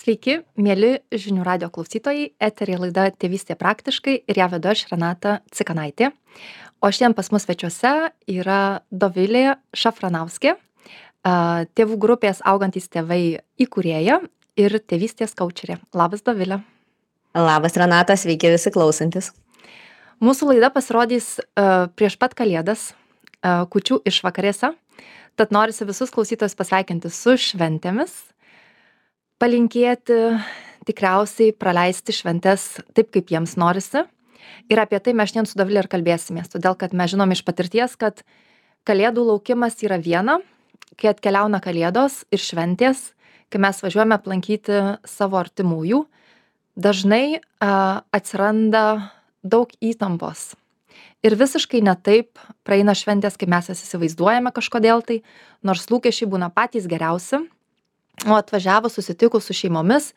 Sveiki, mėly žinių radio klausytojai, eterė laida Tėvystė praktiškai ir ją vedu aš Renata Cikanaitė. O šiandien pas mus svečiuose yra Dovilė Šafranauskė, tėvų grupės augantys tėvai įkūrėja ir tėvystės kaučerė. Labas, Dovilė. Labas, Renata, sveiki visi klausantis. Mūsų laida pasirodys prieš pat kalėdas, kučių išvakarėse, tad norisi visus klausytojus pasveikinti su šventėmis palinkėti tikriausiai praleisti šventes taip, kaip jiems norisi. Ir apie tai mes šiandien su Davilė ir kalbėsimės, todėl kad mes žinom iš patirties, kad kalėdų laukimas yra viena, kai atkeliauna kalėdos ir šventės, kai mes važiuojame aplankyti savo artimųjų, dažnai a, atsiranda daug įtampos. Ir visiškai ne taip praeina šventės, kaip mes jas įsivaizduojame kažkodėl tai, nors lūkesčiai būna patys geriausi, o atvažiavus susitikus su šeimomis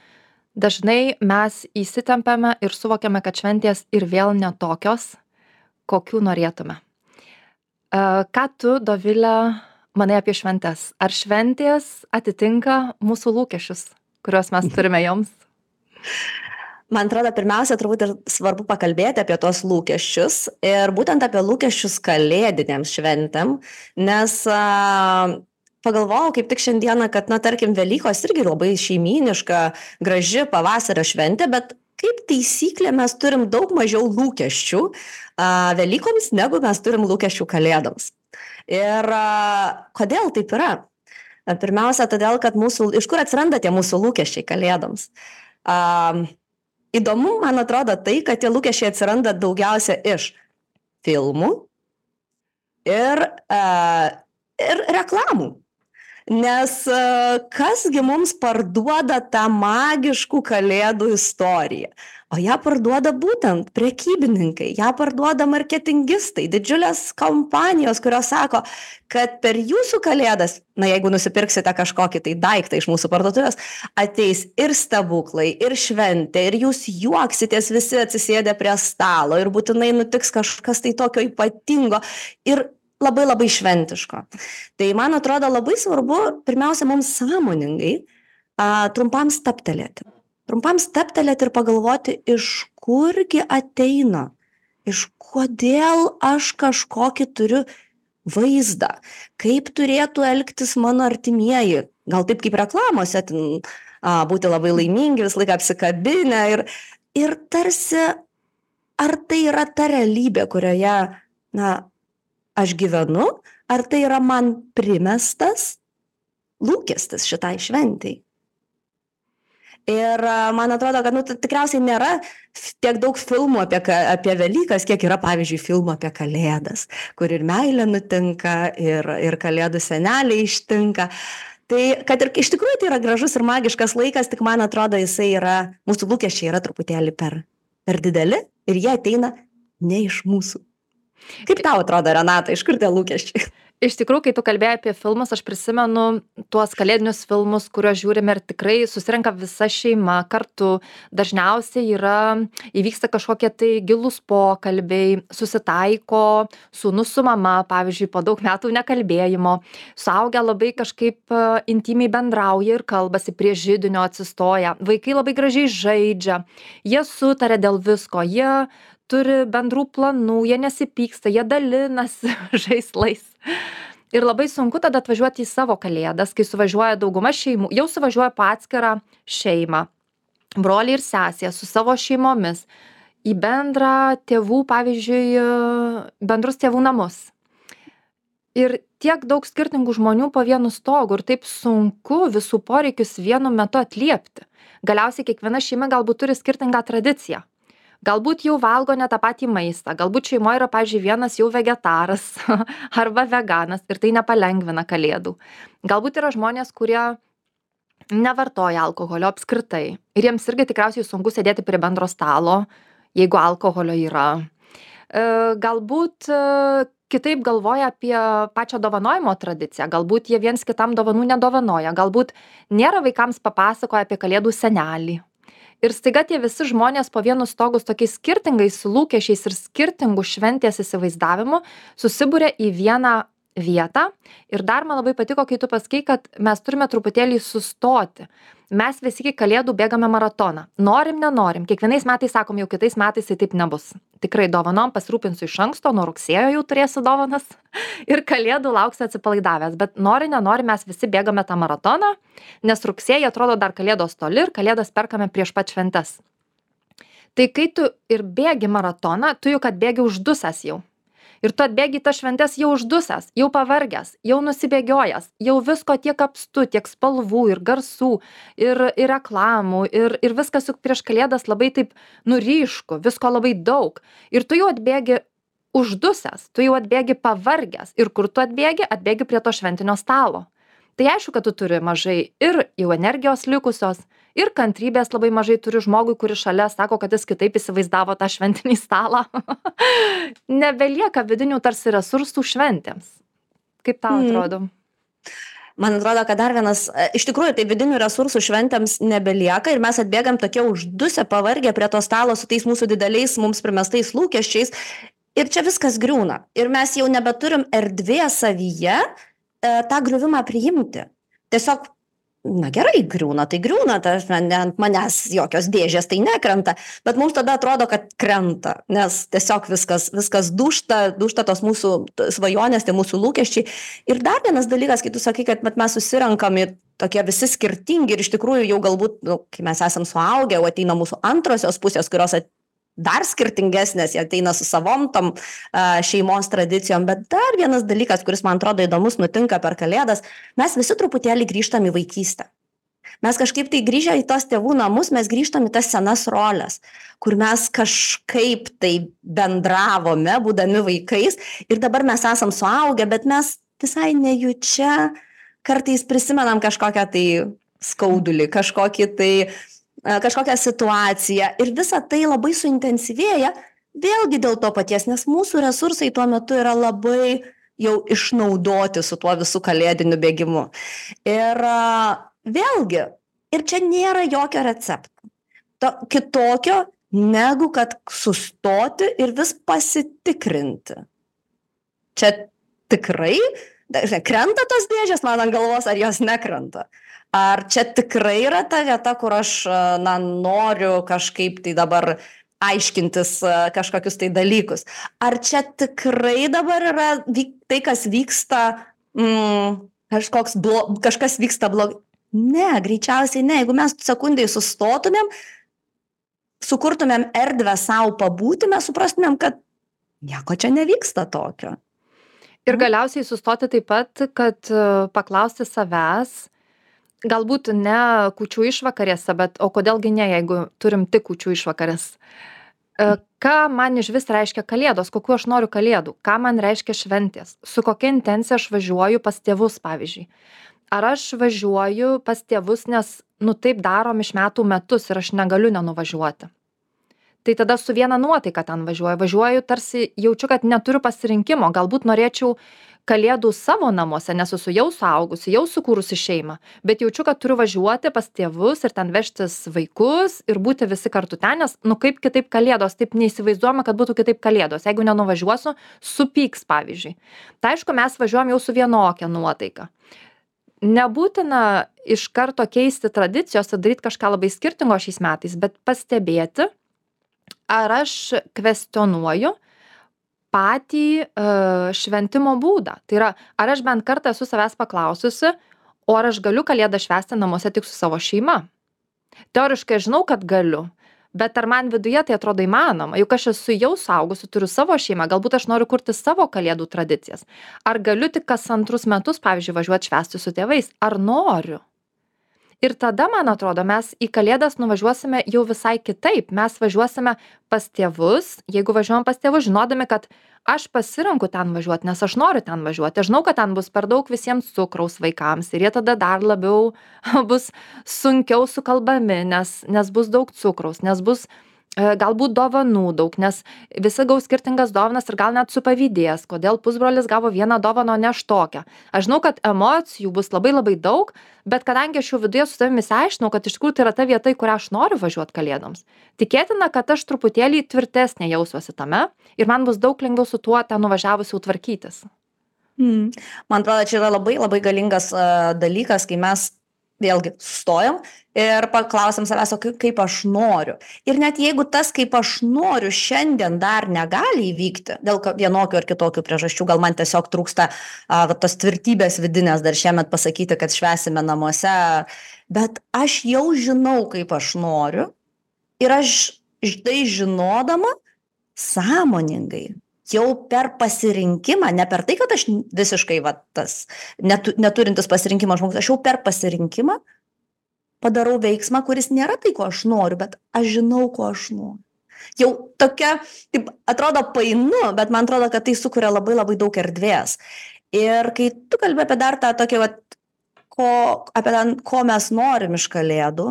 dažnai mes įsitempiame ir suvokiame kad šventės ir vėl ne tokios kokių norėtume. E, ką tu dovile manai apie šventes? Ar šventės atitinka mūsų lūkesčius kuriuos mes turime joms? Man atrodo, pirmiausia, turbūt ir svarbu pakalbėti apie tos lūkesčius ir būtent apie lūkesčius kalėdinėms šventėm, nes a, pagalvojau kaip tik šiandieną kad na tarkim velykos irgi labai šeimyniška graži pavasario šventė bet kaip taisyklė mes turim daug mažiau lūkesčių a velykoms negu mes turim lūkesčių kalėdoms. Ir a kodėl taip yra? Pirmiausia todėl kad mūsų iš kur atsiranda tie mūsų lūkesčiai kalėdoms? A įdomu man atrodo tai kad tie lūkesčiai atsiranda daugiausia iš filmų ir a ir reklamų nes e, kas gi mums parduoda tą magiškų kalėdų istoriją? O ją parduoda būtent prekybininkai ją parduoda marketingistai didžiulės kompanijos kurios sako kad per jūsų kalėdas na jeigu nusipirksite kažkokį tai daiktą iš mūsų parduotuvės ateis ir stebuklai ir šventė ir jūs juoksitės visi atsisėdę prie stalo ir būtinai nutiks kažkas tai tokio ypatingo. Ir labai labai šventiško. Tai man atrodo labai svarbu pirmiausia mums sąmoningai a, trumpam staptelėti. Trumpam staptelėti ir pagalvoti, iš kurgi ateina, iš kodėl aš kažkokį turiu vaizdą, kaip turėtų elgtis mano artimieji. Gal taip kaip reklamose, ten, a, būti labai laimingi, visą laiką apsikabinę ir, ir tarsi, ar tai yra ta realybė, kurioje, na, aš gyvenu, ar tai yra man primestas lūkestis šitai šventijai. Ir man atrodo, kad nu, tikriausiai nėra tiek daug filmų apie, apie Velykas, kiek yra, pavyzdžiui, filmų apie Kalėdas, kur ir meilė nutinka, ir, ir Kalėdų seneliai ištinka. Tai, kad ir iš tikrųjų tai yra gražus ir magiškas laikas, tik man atrodo, jisai yra, mūsų lūkesčiai yra truputėlį per, per dideli ir jie ateina ne iš mūsų. Kaip tau atrodo, Renata, iš kur tie lūkesčiai? Iš tikrųjų, kai tu kalbėjai apie filmus, aš prisimenu tuos kalėdinius filmus, kuriuos žiūrime ir tikrai susirenka visa šeima kartu. Dažniausiai yra, įvyksta kažkokie tai gilus pokalbiai, susitaiko sūnus su mama, pavyzdžiui, po daug metų nekalbėjimo. Suaugę labai kažkaip e, intimiai bendrauja ir kalbasi prie žydinio atsistoja. Vaikai labai gražiai žaidžia, jie sutarė dėl visko, jie turi bendrų planų, jie nesipyksta, jie dalinasi žaislais. Ir labai sunku tada atvažiuoti į savo kalėdas, kai suvažiuoja dauguma šeimų, jau suvažiuoja po atskirą šeimą, broliai ir sesė su savo šeimomis, į bendrą tėvų, pavyzdžiui, bendrus tėvų namus. Ir tiek daug skirtingų žmonių po vienu stogu ir taip sunku visų poreikius vienu metu atliepti. Galiausiai kiekviena šeima galbūt turi skirtingą tradiciją galbūt jau valgo ne tą patį maistą galbūt šeimoj yra pavyzdžiui vienas jau vegetaras arba veganas ir tai nepalengvina kalėdų. Galbūt yra žmonės kurie nevartoja alkoholio apskritai ir jiems irgi tikriausiai sunku sėdėti prie bendro stalo jeigu alkoholio yra. E, galbūt e, kitaip galvoja apie pačią dovanojimo tradiciją galbūt jie viens kitam dovanų nedovanoja galbūt nėra vaikams papasakoję apie kalėdų senelį ir staiga tie visi žmonės po vienu stogu su tokiais skirtingais lūkesčiais ir skirtingu šventės įsivaizdavimu susiburia į vieną vietą. Ir dar man labai patiko kai tu pasakei kad mes turime truputėlį sustoti. Mes visi iki kalėdų bėgame maratoną. Norim nenorim. Kiekvienais metais sakom jau kitais metais tai taip nebus. Tikrai dovanom pasirūpinsiu iš anksto nuo rugsėjo jau turėsiu dovanas. Ir kalėdų lauksiu atsipalaidavęs. Bet nori nenori mes visi bėgame tą maratoną nes rugsėjį atrodo dar kalėdos toli ir kalėdas perkame prieš pat šventes. Tai kai tu ir bėgi maratoną tu juk atbėgi uždusęs jau ir tu atbėgi į tas šventes jau uždusęs jau pavargęs jau nusibėgiojęs jau visko tiek apstu tiek spalvų ir garsų ir ir reklamų ir ir viskas juk prieš kalėdas labai taip nu ryšku visko labai daug. Ir tu jau atbėgi uždusęs tu jau atbėgi pavargęs. Ir kur tu atbėgi? Atbėgi prie to šventinio stalo. Tai aišku kad tu turi mažai ir jau energijos likusios ir kantrybės labai mažai turi žmogui kuris šalia sako kad jis kitaip įsivaizdavo tą šventinį stalą nebelieka vidinių tarsi resursų šventėms kaip tau Mm. atrodo Man atrodo, kad dar vienas, e, iš tikrųjų, tai vidinių resursų šventėms nebelieka ir mes atbėgam tokie uždusę, pavargę prie to stalo su tais mūsų dideliais mums primestais lūkesčiais ir čia viskas griūna. Ir mes jau nebeturim erdvės savyje e, tą griuvimą priimti. Tiesiog, na gerai, griūna, tai griūna, tai aš- ne ant manęs jokios dėžės tai nekrenta, bet mums tada atrodo, kad krenta, nes tiesiog viskas, viskas dušta, dušta tos mūsų svajonės, tai mūsų lūkesčiai. Ir dar vienas dalykas, kai tu sakai, kad vat mes susirenkam ir tokie visi skirtingi ir iš tikrųjų jau galbūt, nu, kai mes esam suaugę, jau ateina mūsų antrosios pusės, kurios dar skirtingesnės, jie ateina su savom tom šeimos tradicijom, bet dar vienas dalykas, kuris man atrodo įdomus, nutinka per kalėdas, mes visi truputėlį grįžtam į vaikystę. Mes kažkaip tai grįžę į tos tėvų namus, mes grįžtam į tas senas rolės, kur mes kažkaip tai bendravome, būdami vaikais ir dabar mes esam suaugę, bet mes visai nejučia kartais prisimenam kažkokią tai skaudulį, kažkokį tai, e, kažkokią situaciją ir visa tai labai suintensyvėja, vėlgi dėl to paties, nes mūsų resursai tuo metu yra labai jau išnaudoti su tuo visų kalėdiniu bėgimu. Ir a, vėlgi, ir čia nėra jokio recepto. To, kitokio, negu kad sustoti ir vis pasitikrinti. Čia tikrai, krenta tos dėžės man ant galvos, ar jos nekrenta. Ar čia tikrai yra ta vieta, kur aš, na, noriu kažkaip tai dabar aiškintis kažkokius tai dalykus. Ar čia tikrai dabar yra vyk, tai, kas vyksta, mm, kažkoks blo, kažkas vyksta blogai. Ne, greičiausiai ne. Jeigu mes sekundai sustotumėm, sukurtumėm erdvę savo pabūti, mes suprastumėm, kad nieko čia nevyksta tokio. Ir galiausiai sustoti taip pat, kad paklausti savęs, galbūt ne kučių išvakarėse, bet o kodėlgi ne, jeigu turim tik kučių išvakarės. E, Ką man iš vis reiškia kalėdos, kokiu aš noriu kalėdų, ką man reiškia šventės, su kokia intencija aš važiuoju pas tėvus, pavyzdžiui. Ar aš važiuoju pas tėvus, nes, nu taip darom iš metų metus ir aš negaliu nenuvažiuoti. Tai tada su viena nuotaika ten važiuoju. Važiuoju tarsi jaučiu, kad neturiu pasirinkimo. Galbūt norėčiau kalėdų savo namuose, nes esu jau suaugusi, jau sukūrusi šeimą. Bet jaučiu, kad turiu važiuoti pas tėvus ir ten vežtis vaikus ir būti visi kartu ten, nes, nu kaip kitaip kalėdos, taip neįsivaizduojama, kad būtų kitaip kalėdos. Jeigu nenuvažiuosiu, supyks, pavyzdžiui. Tai aišku, mes važiuojam jau su vienokia nuotaika. Nebūtina iš karto keisti tradicijos ir daryti kažką labai skirtingo šiais metais, bet pastebėti, ar aš kvestionuoju patį uh, šventimo būdą. Tai yra, ar aš bent kartą esu savęs paklaususi, o ar aš galiu kalėdą švęsti namuose tik su savo šeima. Teoriškai aš žinau, kad galiu, bet ar man viduje tai atrodo įmanoma, juk aš esu jau saugusi, turiu savo šeimą, galbūt aš noriu kurti savo kalėdų tradicijas. Ar galiu tik kas antrus metus, pavyzdžiui, važiuoti švęsti su tėvais, ar noriu? Ir tada, man atrodo, mes į kalėdas nuvažiuosime jau visai kitaip. Mes važiuosime pas tėvus, jeigu važiuojam pas tėvus, žinodami, kad aš pasirenku ten važiuoti, nes aš noriu ten važiuoti. Aš žinau, kad ten bus per daug visiems cukraus vaikams ir jie tada dar labiau bus sunkiau sukalbami, nes, nes bus daug cukraus, nes bus galbūt dovanų daug, nes visi gaus skirtingas dovanas ir gal net supavydės, kodėl pusbrolis gavo vieną dovaną, o ne aš tokią. Aš žinau, kad emocijų bus labai labai daug, bet kadangi aš jau viduje su savimi išsiaiškinau, kad iš tikrųjų tai yra ta vieta, į kurią aš noriu važiuoti kalėdoms, tikėtina, kad aš truputėlį tvirtesnė jausiuosi tame ir man bus daug lengviau su tuo ten nuvažiavus jau tvarkytis. Mm. Man atrodo, čia yra labai labai galingas uh, dalykas, kai mes vėlgi sustojam ir paklausim savęs, o kaip aš noriu. Ir net jeigu tas, kaip aš noriu, šiandien dar negali įvykti dėl vienokių ar kitokių priežasčių, gal man tiesiog trūksta a, tos tvirtybės vidinės dar šiemet pasakyti, kad švesime namuose, bet aš jau žinau, kaip aš noriu ir aš tai žinodama sąmoningai jau per pasirinkimą, ne per tai, kad aš visiškai va, tas netu, neturintis pasirinkimo žmogus, aš jau per pasirinkimą padarau veiksmą, kuris nėra tai, ko aš noriu, bet aš žinau, ko aš noriu. Jau tokia, taip atrodo painu, bet man atrodo, kad tai sukuria labai labai daug erdvės. Ir kai tu kalbė apie dar tą tokį, va, ko, apie tą, ko mes norim iš kalėdų,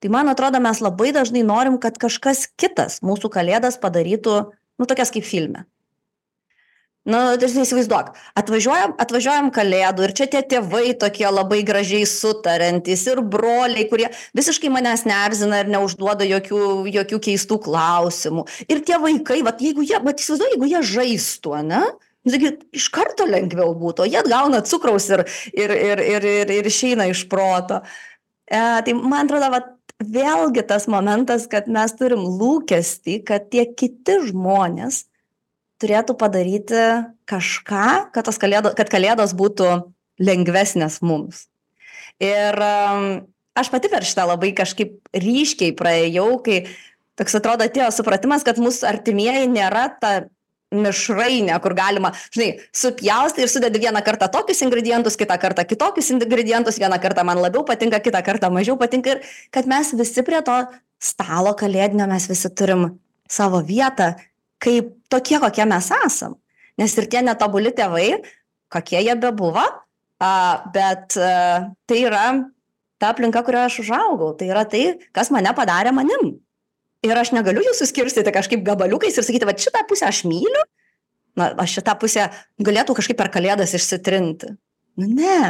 tai man atrodo, mes labai dažnai norim, kad kažkas kitas mūsų kalėdas padarytų, nu, tokias kaip filme nu tai įsivaizduok atvažiuojam atvažiuojam kalėdų ir čia tie tėvai tokie labai gražiai sutariantys ir broliai kurie visiškai manęs neerzina ir neužduoda jokių jokių keistų klausimų. Ir tie vaikai vat jeigu jie vat įsivaizduoji jeigu jie žaistų nu taigi iš karto lengviau būtų jie atgauna cukraus ir ir ir ir ir ir išeina iš proto. E tai man atrodo vat vėlgi tas momentas kad mes turim lūkestį kad tie kiti žmonės turėtų padaryti kažką, kad, kalėdo, kad kalėdos būtų lengvesnės mums. Ir um, aš pati per šitą labai kažkaip ryškiai praėjau, kai toks atrodo atėjo supratimas, kad mūsų artimieji nėra ta mišrainė, kur galima, žinai, supjaustai ir sudedi vieną kartą tokius ingredientus, kitą kartą kitokius ingredientus, vieną kartą man labiau patinka, kitą kartą mažiau patinka ir kad mes visi prie to stalo kalėdinio mes visi turim savo vietą kaip tokie, kokie mes esam. Nes ir tie netobuli tėvai, kokie jie bebuvo, bet tai yra ta aplinka, kurioje aš užaugau. Tai yra tai, kas mane padarė manim. Ir aš negaliu jų suskirstyti kažkaip gabaliukais ir sakyti, va šitą pusę aš myliu, na, aš šitą pusę galėtų kažkaip per kalėdas išsitrinti. Nu, ne.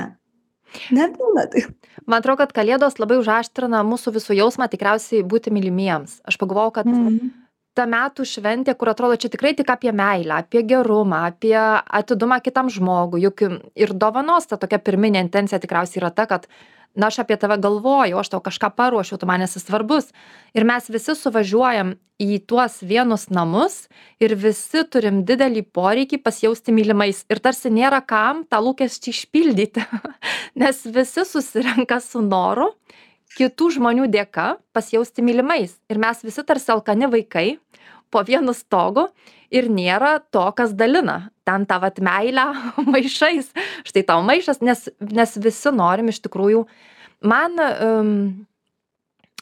Nebūna tai. Man atrodo, kad kalėdos labai užaštrina mūsų visų jausmą tikriausiai būti mylimiems. Aš pagalvojau, kad mm ta metų šventė kur atrodo čia tikrai tik apie meilę apie gerumą apie atidumą kitam žmogui. Juk ir dovanos ta tokia pirminė intencija tikriausiai yra ta kad na aš apie tave galvoju aš tau kažką paruošiau tu man esi svarbus. Ir mes visi suvažiuojam į tuos vienus namus ir visi turim didelį poreikį pasijausti mylimais. Ir tarsi nėra kam tą lūkestį išpildyti nes visi susirenka su noru kitų žmonių dėka pasijausti mylimais. Ir mes visi tarsi alkani vaikai po vienu stogu ir nėra to kas dalina. Ten tą vat meilę maišais. Štai tau maišas nes nes visi norim iš tikrųjų. Man um,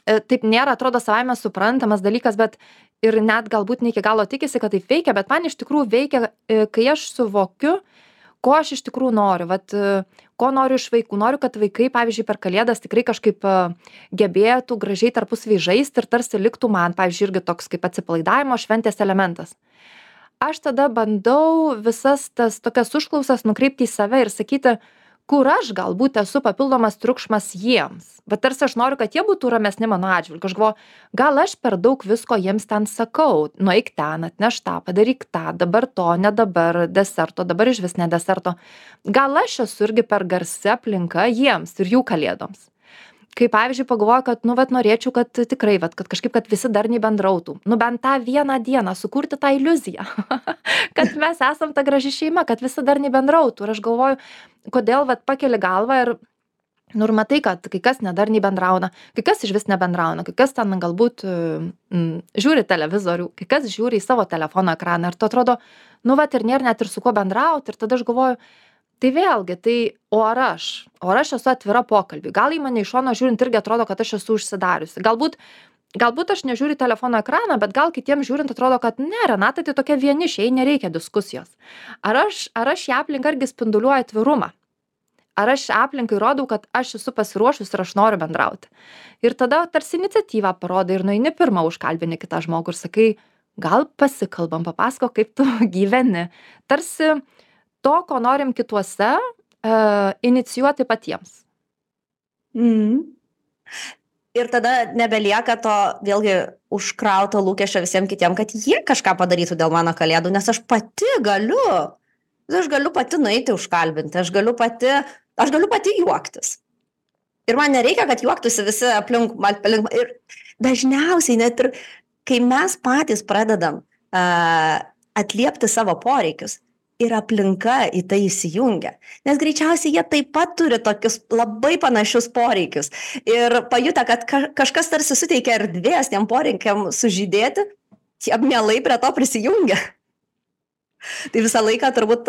taip nėra atrodo savaime suprantamas dalykas bet ir net galbūt ne iki galo tikisi kad taip veikia bet man iš tikrųjų veikia e, kai aš suvokiu ko aš iš tikrųjų noriu vat ko noriu iš vaikų. Noriu kad vaikai pavyzdžiui per kalėdas tikrai kažkaip gebėtų gražiai tarpusavy žaisti ir tarsi liktų man pavyzdžiui irgi toks kaip atsipalaidavimo šventės elementas. Aš tada bandau visas tas tokias užklausas nukreipti į save ir sakyti kur aš galbūt esu papildomas triukšmas jiems. Va tarsi aš noriu kad jie būtų ramesni mano atžvilgiu. Aš galvoju gal aš per daug visko jiems ten sakau. Nueik ten atnešk tą padaryk tą dabar to ne dabar deserto dabar išvis ne deserto. Gal aš esu irgi per garsi aplinka jiems ir jų kalėdoms kai pavyzdžiui pagalvoju kad nu vat norėčiau kad tikrai vat kad kažkaip kad visi darniai bendrautų nu bent tą vieną dieną sukurti tą iliuziją kad mes esam ta graži šeima kad visi darniai bendrautų ir aš galvoju kodėl vat pakeli galvą ir nu ir matai kad kai kas nedarniai bendrauna kai kas išvis nebendrauna kai kas ten galbūt mm, žiūri televizorių kai kas žiūri į savo telefono ekraną ir tu atrodo nu vat ir nėr net ir su kuo bendraut. Ir tada aš galvoju tai vėlgi tai o ar aš? O ar aš esu atvira pokalbiui? Gal į mane iš šono žiūrint irgi atrodo kad aš esu užsidariusi. Galbūt galbūt aš nežiūriu į telefono ekraną bet gal kitiem žiūrint atrodo kad ne renata tai tokia vienišė jai nereikia diskusijos. Ar aš ar aš į aplinką irgi spinduliuoju atvirumą? Ar aš aplinkai rodau kad aš esu pasiruošus ir aš noriu bendrauti? Ir tada tarsi iniciatyvą parodai ir nueini pirma užkalbini kitą žmogų ir sakai gal pasikalbam papasakok kaip tu gyveni. Tarsi to, ko norim kituose, uh, inicijuoti patiems. Mm. Ir tada nebelieka to vėlgi užkrauto lūkesčio visiems kitiems, kad jie kažką padarytų dėl mano kalėdų, nes aš pati galiu aš galiu pati nueiti užkalbinti, aš galiu pati, aš galiu pati juoktis. Ir man nereikia, kad juoktųsi visi aplink, aplink. Ir dažniausiai net ir kai mes patys pradedam uh, atliepti savo poreikius, ir aplinka į tai įsijungia. Nes greičiausiai jie taip pat turi tokius labai panašius poreikius. Ir pajutę, kad kažkas tarsi suteikia erdvės tiem poreikiam sužydėti, jie mielai prie to prisijungia. Tai visą laiką turbūt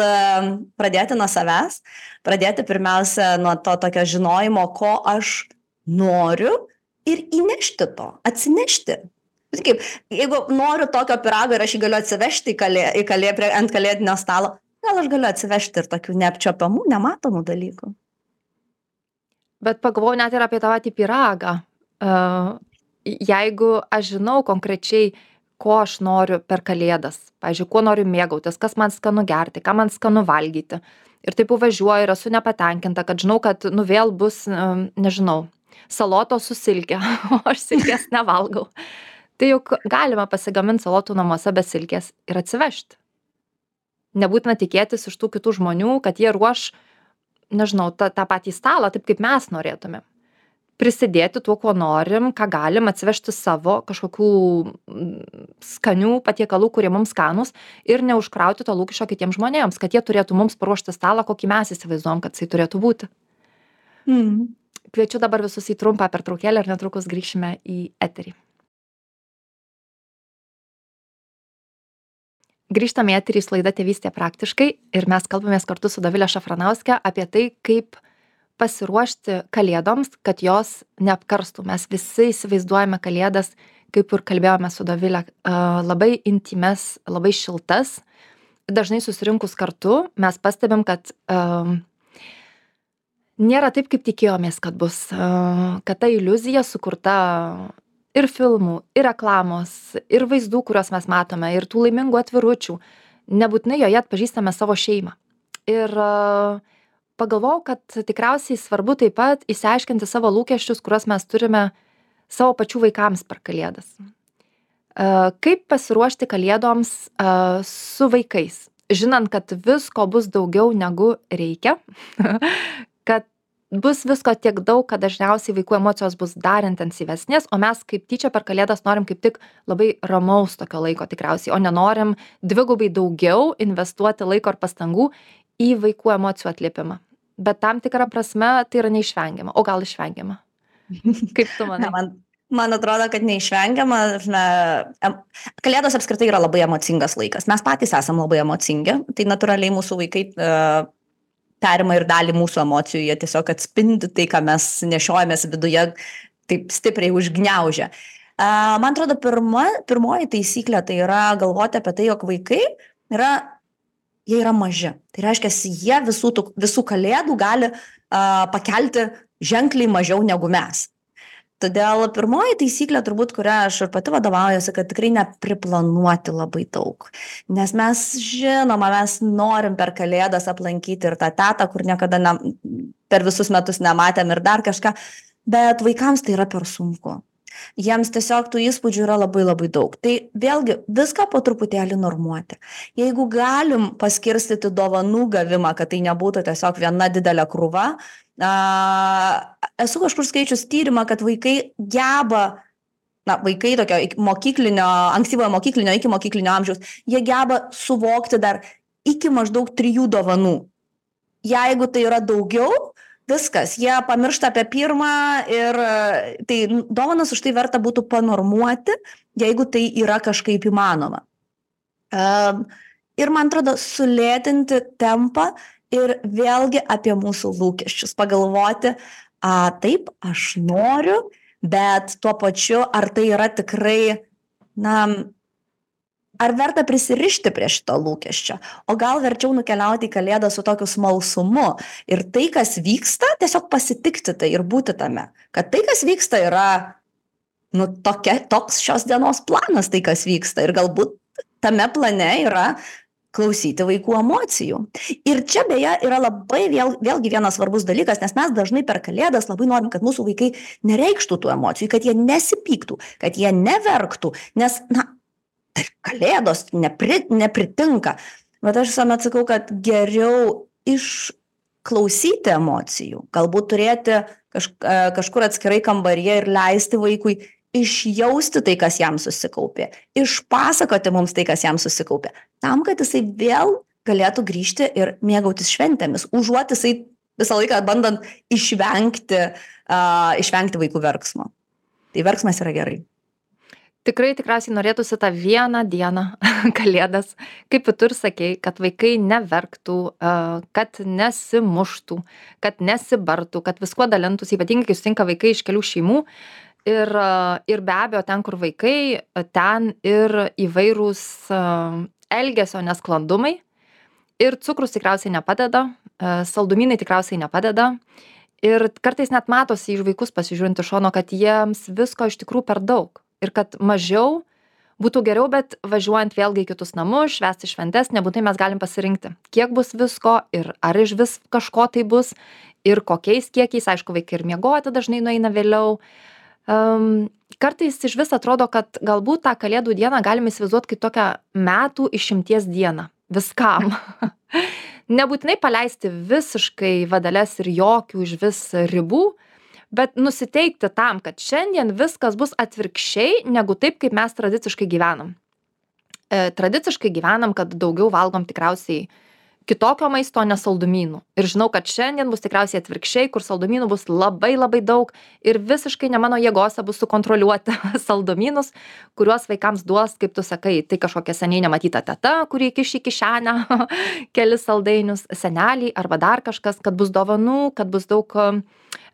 pradėti nuo savęs, pradėti pirmiausia nuo to tokio žinojimo, ko aš noriu ir įnešti to, atsinešti. Kaip, jeigu noriu tokio pirago ir aš jį galiu atsivežti į kalė, į kalė, prie, ant kalėdinio stalo, gal aš galiu atsivežti ir tokių neapčiopiamų, nematomų dalykų. Bet pagalvoju net ir apie tą patį piragą. Uh, jeigu aš žinau konkrečiai, ko aš noriu per kalėdas, pavyzdžiui, kuo noriu mėgautis, kas man skanu gerti, ką man skanu valgyti. Ir taip važiuoju ir esu nepatenkinta, kad žinau, kad nu vėl bus, nežinau, saloto su silkė, o aš silkės nevalgau. Tai juk galima pasigaminti salotų namuose be silkės ir atsivežti. Nebūtina tikėtis iš tų kitų žmonių, kad jie ruoš, nežinau, tą, tą patį stalą taip, kaip mes norėtume prisidėti tuo, kuo norim, ką galim, atsivežti savo kažkokių mm, skanių patiekalų, kurie mums skanus ir neužkrauti to lūkesčio kitiems žmonėms, kad jie turėtų mums paruošti stalą, kokį mes įsivaizduom, kad jisai turėtų būti. Mm. Kviečiu dabar visus į trumpą pertraukėlę ir netrukus grįšime į eterį. Grįžtame į eterį su laida Tėvystė praktiškai ir mes kalbamės kartu su Davilė Šafranauskė apie tai, kaip pasiruošti kalėdoms, kad jos neapkarstų. Mes visi įsivaizduojame kalėdas, kaip ir kalbėjome su Dovilė, labai intimes, labai šiltas. Dažnai susirinkus kartu mes pastebim, kad um, nėra taip, kaip tikėjomės, kad bus. Kad ta iliuzija sukurta ir filmų, ir reklamos, ir vaizdų, kuriuos mes matome, ir tų laimingų atviručių, nebūtinai joje atpažįstame savo šeimą. Ir uh, pagalvojau kad tikriausiai svarbu taip pat išsiaiškinti savo lūkesčius kuriuos mes turime savo pačių vaikams per kalėdas. E, kaip pasiruošti kalėdoms e, su vaikais? Žinant kad visko bus daugiau negu reikia bus visko tiek daug kad dažniausiai vaikų emocijos bus dar intensyvesnės o mes kaip tyčia per kalėdas norim kaip tik labai ramaus tokio laiko tikriausiai o nenorim dvigubai daugiau investuoti laiko ir pastangų į vaikų emocijų atliepimą. Bet tam tikra prasme tai yra neišvengiama o gal išvengiama? Kaip tu manai? man man atrodo kad neišvengiama na kalėdos apskritai yra labai emocingas laikas. Mes patys esam labai emocingi tai natūraliai mūsų vaikai uh, perima ir dalį mūsų emocijų jie tiesiog atspindi tai ką mes nešiojamės viduje taip stipriai užgniaužia. Uh, man atrodo pirma pirmoji taisyklė tai yra galvoti apie tai jog vaikai yra jie yra maži. Tai reiškias jie visų tų visų kalėdų gali a, pakelti ženkliai mažiau negu mes todėl pirmoji taisyklė turbūt kuria aš ir pati vadovaujuosi kad tikrai nepriplanuoti labai daug. Nes mes žinoma mes norim per kalėdas aplankyti ir tą tetą kur niekada ne per visus metus nematėm ir dar kažką bet vaikams tai yra per sunku jiems tiesiog tų įspūdžių yra labai labai daug. Tai vėlgi viską po truputėlį normuoti. Jeigu galim paskirstyti dovanų gavimą kad tai nebūtų tiesiog viena didelė krūva a esu kažkur skaičius tyrimą kad vaikai geba na vaikai tokio mokyklinio ankstyvojo mokyklinio ikimokyklinio amžiaus jie geba suvokti dar iki maždaug trijų dovanų. Jeigu tai yra daugiau viskas. Jie pamiršta apie pirmą ir tai dovanas už tai verta būtų panormuoti jeigu tai yra kažkaip įmanoma. Am ir man atrodo sulėtinti tempą ir vėlgi apie mūsų lūkesčius. Pagalvoti a taip aš noriu bet tuo pačiu ar tai yra tikrai na ar verta prisirišti prie šito lūkesčio? O gal verčiau nukeliauti į kalėdas su tokiu smalsumu? Ir tai kas vyksta tiesiog pasitikti tai ir būti tame. Kad tai kas vyksta yra nu tokia toks šios dienos planas tai kas vyksta. Ir galbūt tame plane yra klausyti vaikų emocijų. Ir čia beje yra labai vėl vėlgi vienas svarbus dalykas nes mes dažnai per kalėdas labai norim kad mūsų vaikai nereikštų tų emocijų kad jie nesipyktų kad jie neverktų. Nes na kalėdos nepri nepritinka. Vat aš visuomet sakau kad geriau išklausyti emocijų galbūt turėti kaž e, kažkur atskirai kambaryje ir leisti vaikui išjausti tai kas jam susikaupė išpasakoti mums tai kas jam susikaupė tam kad jisai vėl galėtų grįžti ir mėgautis šventėmis užuot jisai visą laiką bandant išvengti a išvengti vaikų verksmo. Tai verksmas yra gerai tikrai tikriausiai norėtųsi tą vieną dieną kalėdas. Kaip tu ir sakei kad vaikai neverktų kad nesimuštų kad nesibartų kad viskuo dalintųsi ypatingai kai susitinka vaikai iš kelių šeimų. Ir ir be abejo ten kur vaikai ten ir įvairūs elgesio nesklandumai. Ir cukrus tikriausiai nepadeda saldumynai tikriausiai nepadeda. Ir kartais net matosi iš vaikus pasižiūrint iš šono kad jiems visko iš tikrųjų per daug ir kad mažiau būtų geriau bet važiuojant vėlgi į kitus namus švęsti šventes nebūtinai mes galim pasirinkti kiek bus visko ir ar išvis kažko tai bus ir kokiais kiekiais. Aišku vaikai ir miegoti dažnai nueina vėliau. Um, kartais išvis atrodo kad galbūt tą kalėdų dieną galim įsivaizduot kaip tokią metų išimties dieną viskam. Nebūtinai paleisti visiškai vadeles ir jokių išvis ribų bet nusiteikti tam kad šiandien viskas bus atvirkščiai negu taip kaip mes tradiciškai gyvenam. E, tradiciškai gyvenam kad daugiau valgom tikriausiai kitokio maisto ne saldumynų. Ir žinau kad šiandien bus tikriausiai atvirkščiai kur saldumynų bus labai labai daug ir visiškai ne mano jėgose bus sukontroliuoti saldumynus kuriuos vaikams duos kaip tu sakai tai kažkokia seniai nematyta teta kuri įkiš į kišenę kelis saldainius seneliai arba dar kažkas kad bus dovanų kad bus daug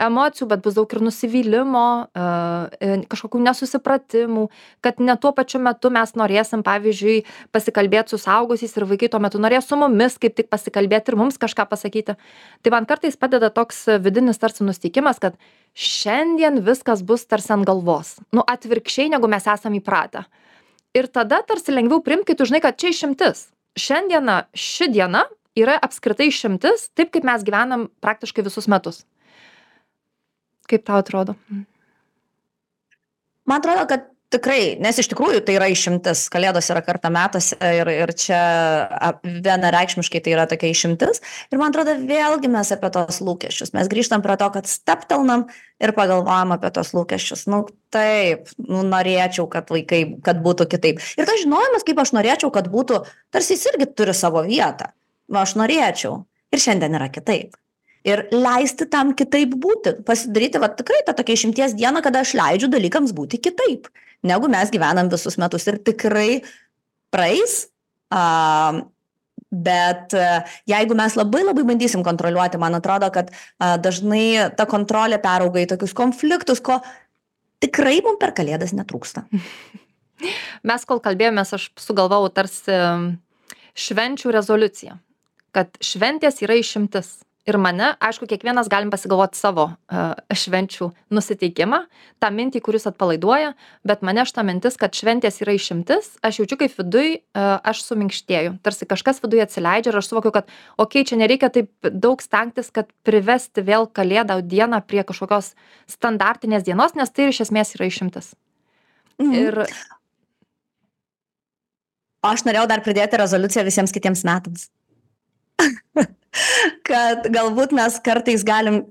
emocijų bet bus daug ir nusivylimo e, kažkokių nesusipratimų kad ne tuo pačiu metu mes norėsim pavyzdžiui pasikalbėt su suaugusiais ir vaikai tuo metu norės su mumis kaip tik pasikalbėt ir mums kažką pasakyti. Tai man kartais padeda toks vidinis tarsi nusiteikimas kad šiandien viskas bus tarsi ant galvos. Nu atvirkščiai negu mes esam įpratę. Ir tada tarsi lengviau priimt kai tu žinai kad čia išimtis. Šiandiena ši diena yra apskritai išimtis taip kaip mes gyvenam praktiškai visus metus. Kaip tau atrodo? Man atrodo kad tikrai nes iš tikrųjų tai yra išimtis. Kalėdos yra kartą metuose ir ir čia vienareikšmiškai tai yra tokia išimtis. Ir man atrodo vėlgi mes apie tuos lūkesčius. Mes grįžtam prie to kad stabtelnam ir pagalvojam apie tuos lūkesčius. Nu taip nu norėčiau kad vaikai kad būtų kitaip. Ir tas žinojimas kaip aš norėčiau kad būtų tarsi jis irgi turi savo vietą. Nu aš norėčiau. Ir šiandien yra kitaip. Ir leisti tam kitaip būti. Pasidaryti va tikrai tą tokią išimties dieną kada aš leidžiu dalykams būti kitaip negu mes gyvenam visus metus. Ir tikrai praeis a, bet jeigu mes labai labai bandysim kontroliuoti man atrodo kad a, dažnai ta kontrolė perauga į tokius konfliktus ko tikrai mum per kalėdas netrūksta. Mes kol kalbėjomės aš sugalvojau tarsi švenčių rezoliuciją kad šventės yra išimtis ir mane aišku kiekvienas galim pasigalvot savo švenčių nusiteikimą tą mintį kuris atpalaiduoja bet mane šita mintis kad šventės yra išimtis aš jaučiu kaip viduj aš suminkštėju. Tarsi kažkas viduj atsileidžia ir aš suvokiu kad okei čia nereikia taip daug stengtis kad privesti vėl kalėdų dieną prie kažkokios standartinės dienos nes tai iš esmės yra išimtis. Mhm. ir o aš norėjau dar pridėti rezoliuciją visiems kitiems metams kad galbūt mes kartais galim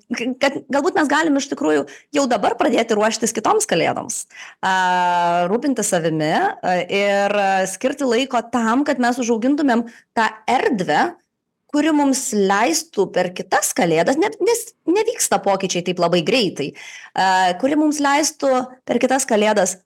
kad galbūt mes galim iš tikrųjų jau dabar pradėti ruoštis kitoms kalėdoms a rūpintis savimi ir skirti laiko tam kad mes užaugintumėm tą erdvę kuri mums leistų per kitas kalėdas net nes nevyksta pokyčiai taip labai greitai kuri mums leistų per kitas kalėdas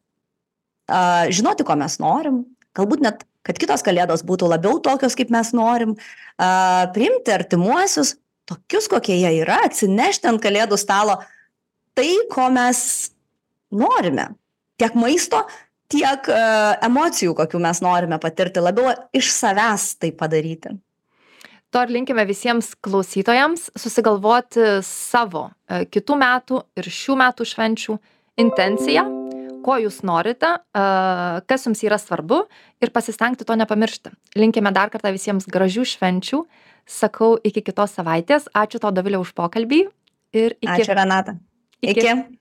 žinoti ko mes norim galbūt net kad kitos kalėdos būtų labiau tokios kaip mes norim a priimti artimuosius tokius kokie jie yra atsinešti ant kalėdų stalo tai ko mes norime. Tiek maisto tiek emocijų kokių mes norime patirti labiau iš savęs tai padaryti. To ir linkime visiems klausytojams susigalvoti savo kitų metų ir šių metų švenčių intenciją ko jūs norite kas jums yra svarbu ir pasistengti to nepamiršti. Linkime dar kartą visiems gražių švenčių. Sakau iki kitos savaitės. Ačiū tau dovile už pokalbį ir iki ačiū renata. iki